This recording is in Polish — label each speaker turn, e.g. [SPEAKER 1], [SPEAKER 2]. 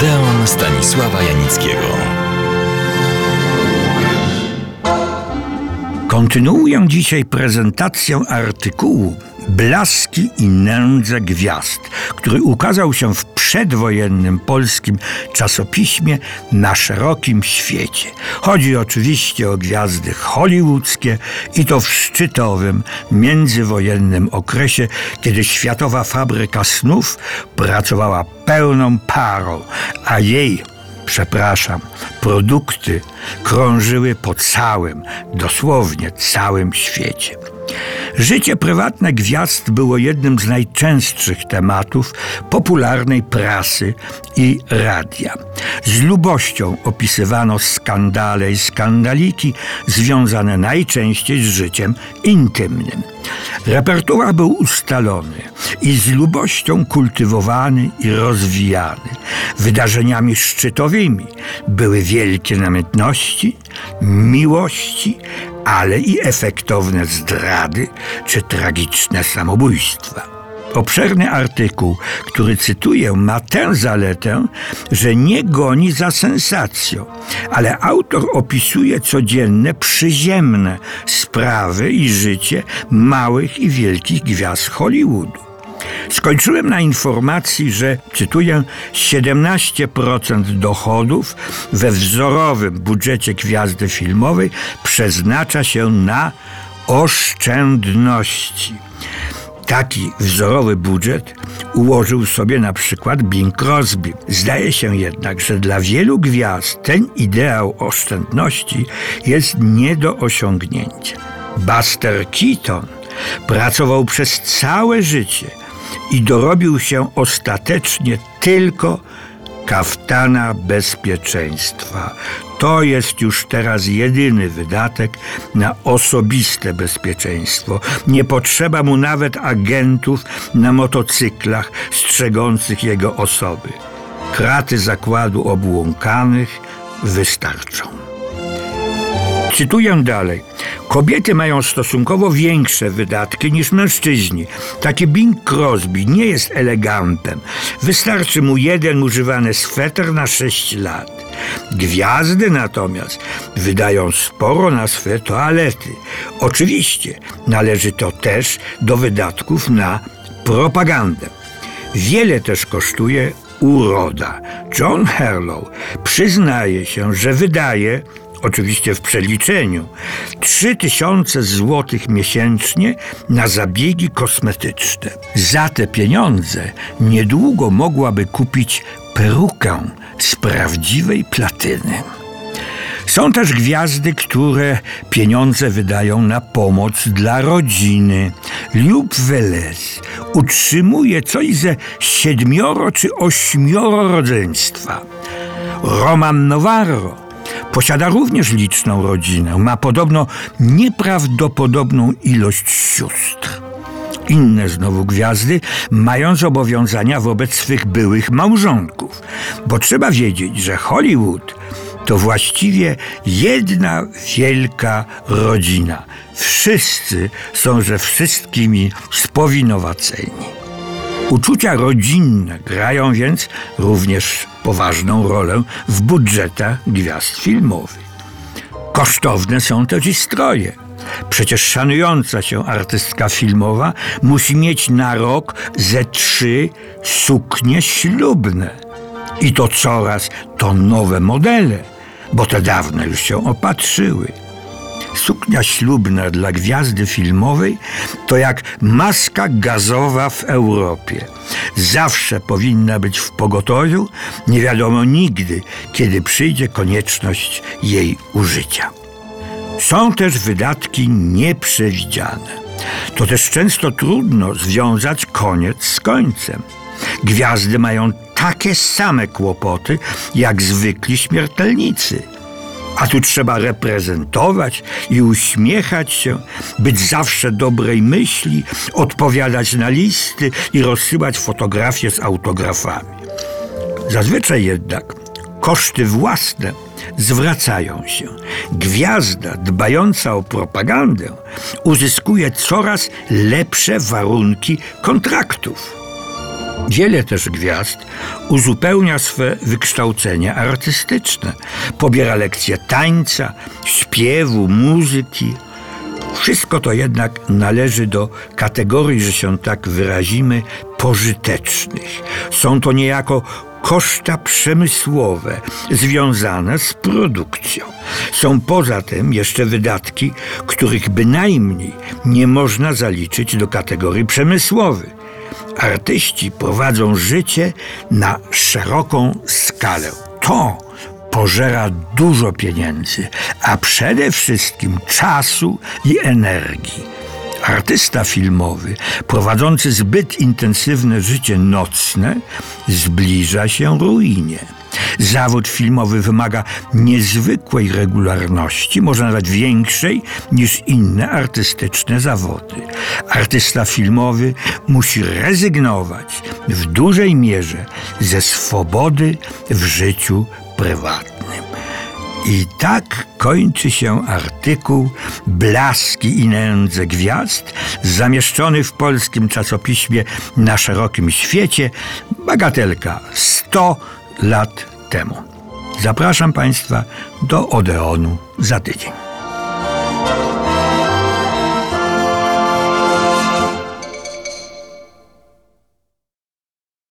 [SPEAKER 1] Odeon Stanisława Janickiego.
[SPEAKER 2] Kontynuuję dzisiaj prezentację artykułu Blaski i nędze gwiazd, który ukazał się w przedwojennym polskim czasopiśmie na szerokim świecie. Chodzi oczywiście o gwiazdy hollywoodzkie i to w szczytowym, międzywojennym okresie, kiedy światowa fabryka snów pracowała pełną parą, a jej przepraszam, produkty krążyły po całym, dosłownie całym świecie. Życie prywatne gwiazd było jednym z najczęstszych tematów popularnej prasy i radia. Z lubością opisywano skandale i skandaliki związane najczęściej z życiem intymnym. Repertuar był ustalony i z lubością kultywowany i rozwijany. Wydarzeniami szczytowymi były wielkie namiętności, miłości, ale i efektowne zdrady czy tragiczne samobójstwa. Obszerny artykuł, który cytuję, ma tę zaletę, że nie goni za sensacją, ale autor opisuje codzienne, przyziemne sprawy i życie małych i wielkich gwiazd Hollywoodu. Skończyłem na informacji, że, cytuję, 17% dochodów we wzorowym budżecie gwiazdy filmowej przeznacza się na oszczędności. Taki wzorowy budżet ułożył sobie na przykład Bing Crosby. Zdaje się jednak, że dla wielu gwiazd ten ideał oszczędności jest nie do osiągnięcia. Buster Keaton pracował przez całe życie i dorobił się ostatecznie tylko kaftana bezpieczeństwa. To jest już teraz jedyny wydatek na osobiste bezpieczeństwo. Nie potrzeba mu nawet agentów na motocyklach strzegących jego osoby. Kraty zakładu obłąkanych wystarczą. Cytuję dalej. Kobiety mają stosunkowo większe wydatki niż mężczyźni. Taki Bing Crosby nie jest elegantem. Wystarczy mu jeden używany sweter na 6 lat. Gwiazdy natomiast wydają sporo na swe toalety. Oczywiście należy to też do wydatków na propagandę. Wiele też kosztuje uroda. John Harlow przyznaje się, że wydaje oczywiście w przeliczeniu, 3000 złotych miesięcznie na zabiegi kosmetyczne. Za te pieniądze niedługo mogłaby kupić perukę z prawdziwej platyny. Są też gwiazdy, które pieniądze wydają na pomoc dla rodziny. Lub Velez utrzymuje coś ze siedmioro czy ośmioro rodzeństwa. Roman Novarro Posiada również liczną rodzinę. Ma podobno nieprawdopodobną ilość sióstr. Inne znowu gwiazdy mają zobowiązania wobec swych byłych małżonków, bo trzeba wiedzieć, że Hollywood to właściwie jedna wielka rodzina. Wszyscy są ze wszystkimi spowinowaceni. Uczucia rodzinne grają więc również poważną rolę w budżetach gwiazd filmowych. Kosztowne są też i stroje. Przecież szanująca się artystka filmowa musi mieć na rok ze trzy suknie ślubne. I to coraz to nowe modele, bo te dawne już się opatrzyły. Suknia ślubna dla gwiazdy filmowej to jak maska gazowa w Europie. Zawsze powinna być w pogotowiu, nie wiadomo nigdy, kiedy przyjdzie konieczność jej użycia. Są też wydatki nieprzewidziane. To też często trudno związać koniec z końcem. Gwiazdy mają takie same kłopoty jak zwykli śmiertelnicy. A tu trzeba reprezentować i uśmiechać się, być zawsze dobrej myśli, odpowiadać na listy i rozsyłać fotografie z autografami. Zazwyczaj jednak koszty własne zwracają się. Gwiazda dbająca o propagandę uzyskuje coraz lepsze warunki kontraktów. Wiele też gwiazd uzupełnia swe wykształcenie artystyczne. Pobiera lekcje tańca, śpiewu, muzyki. Wszystko to jednak należy do kategorii, że się tak wyrazimy, pożytecznych. Są to niejako koszta przemysłowe związane z produkcją. Są poza tym jeszcze wydatki, których bynajmniej nie można zaliczyć do kategorii przemysłowych. Artyści prowadzą życie na szeroką skalę. To pożera dużo pieniędzy, a przede wszystkim czasu i energii. Artysta filmowy, prowadzący zbyt intensywne życie nocne, zbliża się ruinie. Zawód filmowy wymaga niezwykłej regularności, może nawet większej niż inne artystyczne zawody. Artysta filmowy musi rezygnować w dużej mierze ze swobody w życiu prywatnym. I tak kończy się artykuł Blaski i nędze gwiazd, zamieszczony w polskim czasopiśmie na szerokim świecie, bagatelka 100 lat temu. Zapraszam Państwa do Odeonu za tydzień.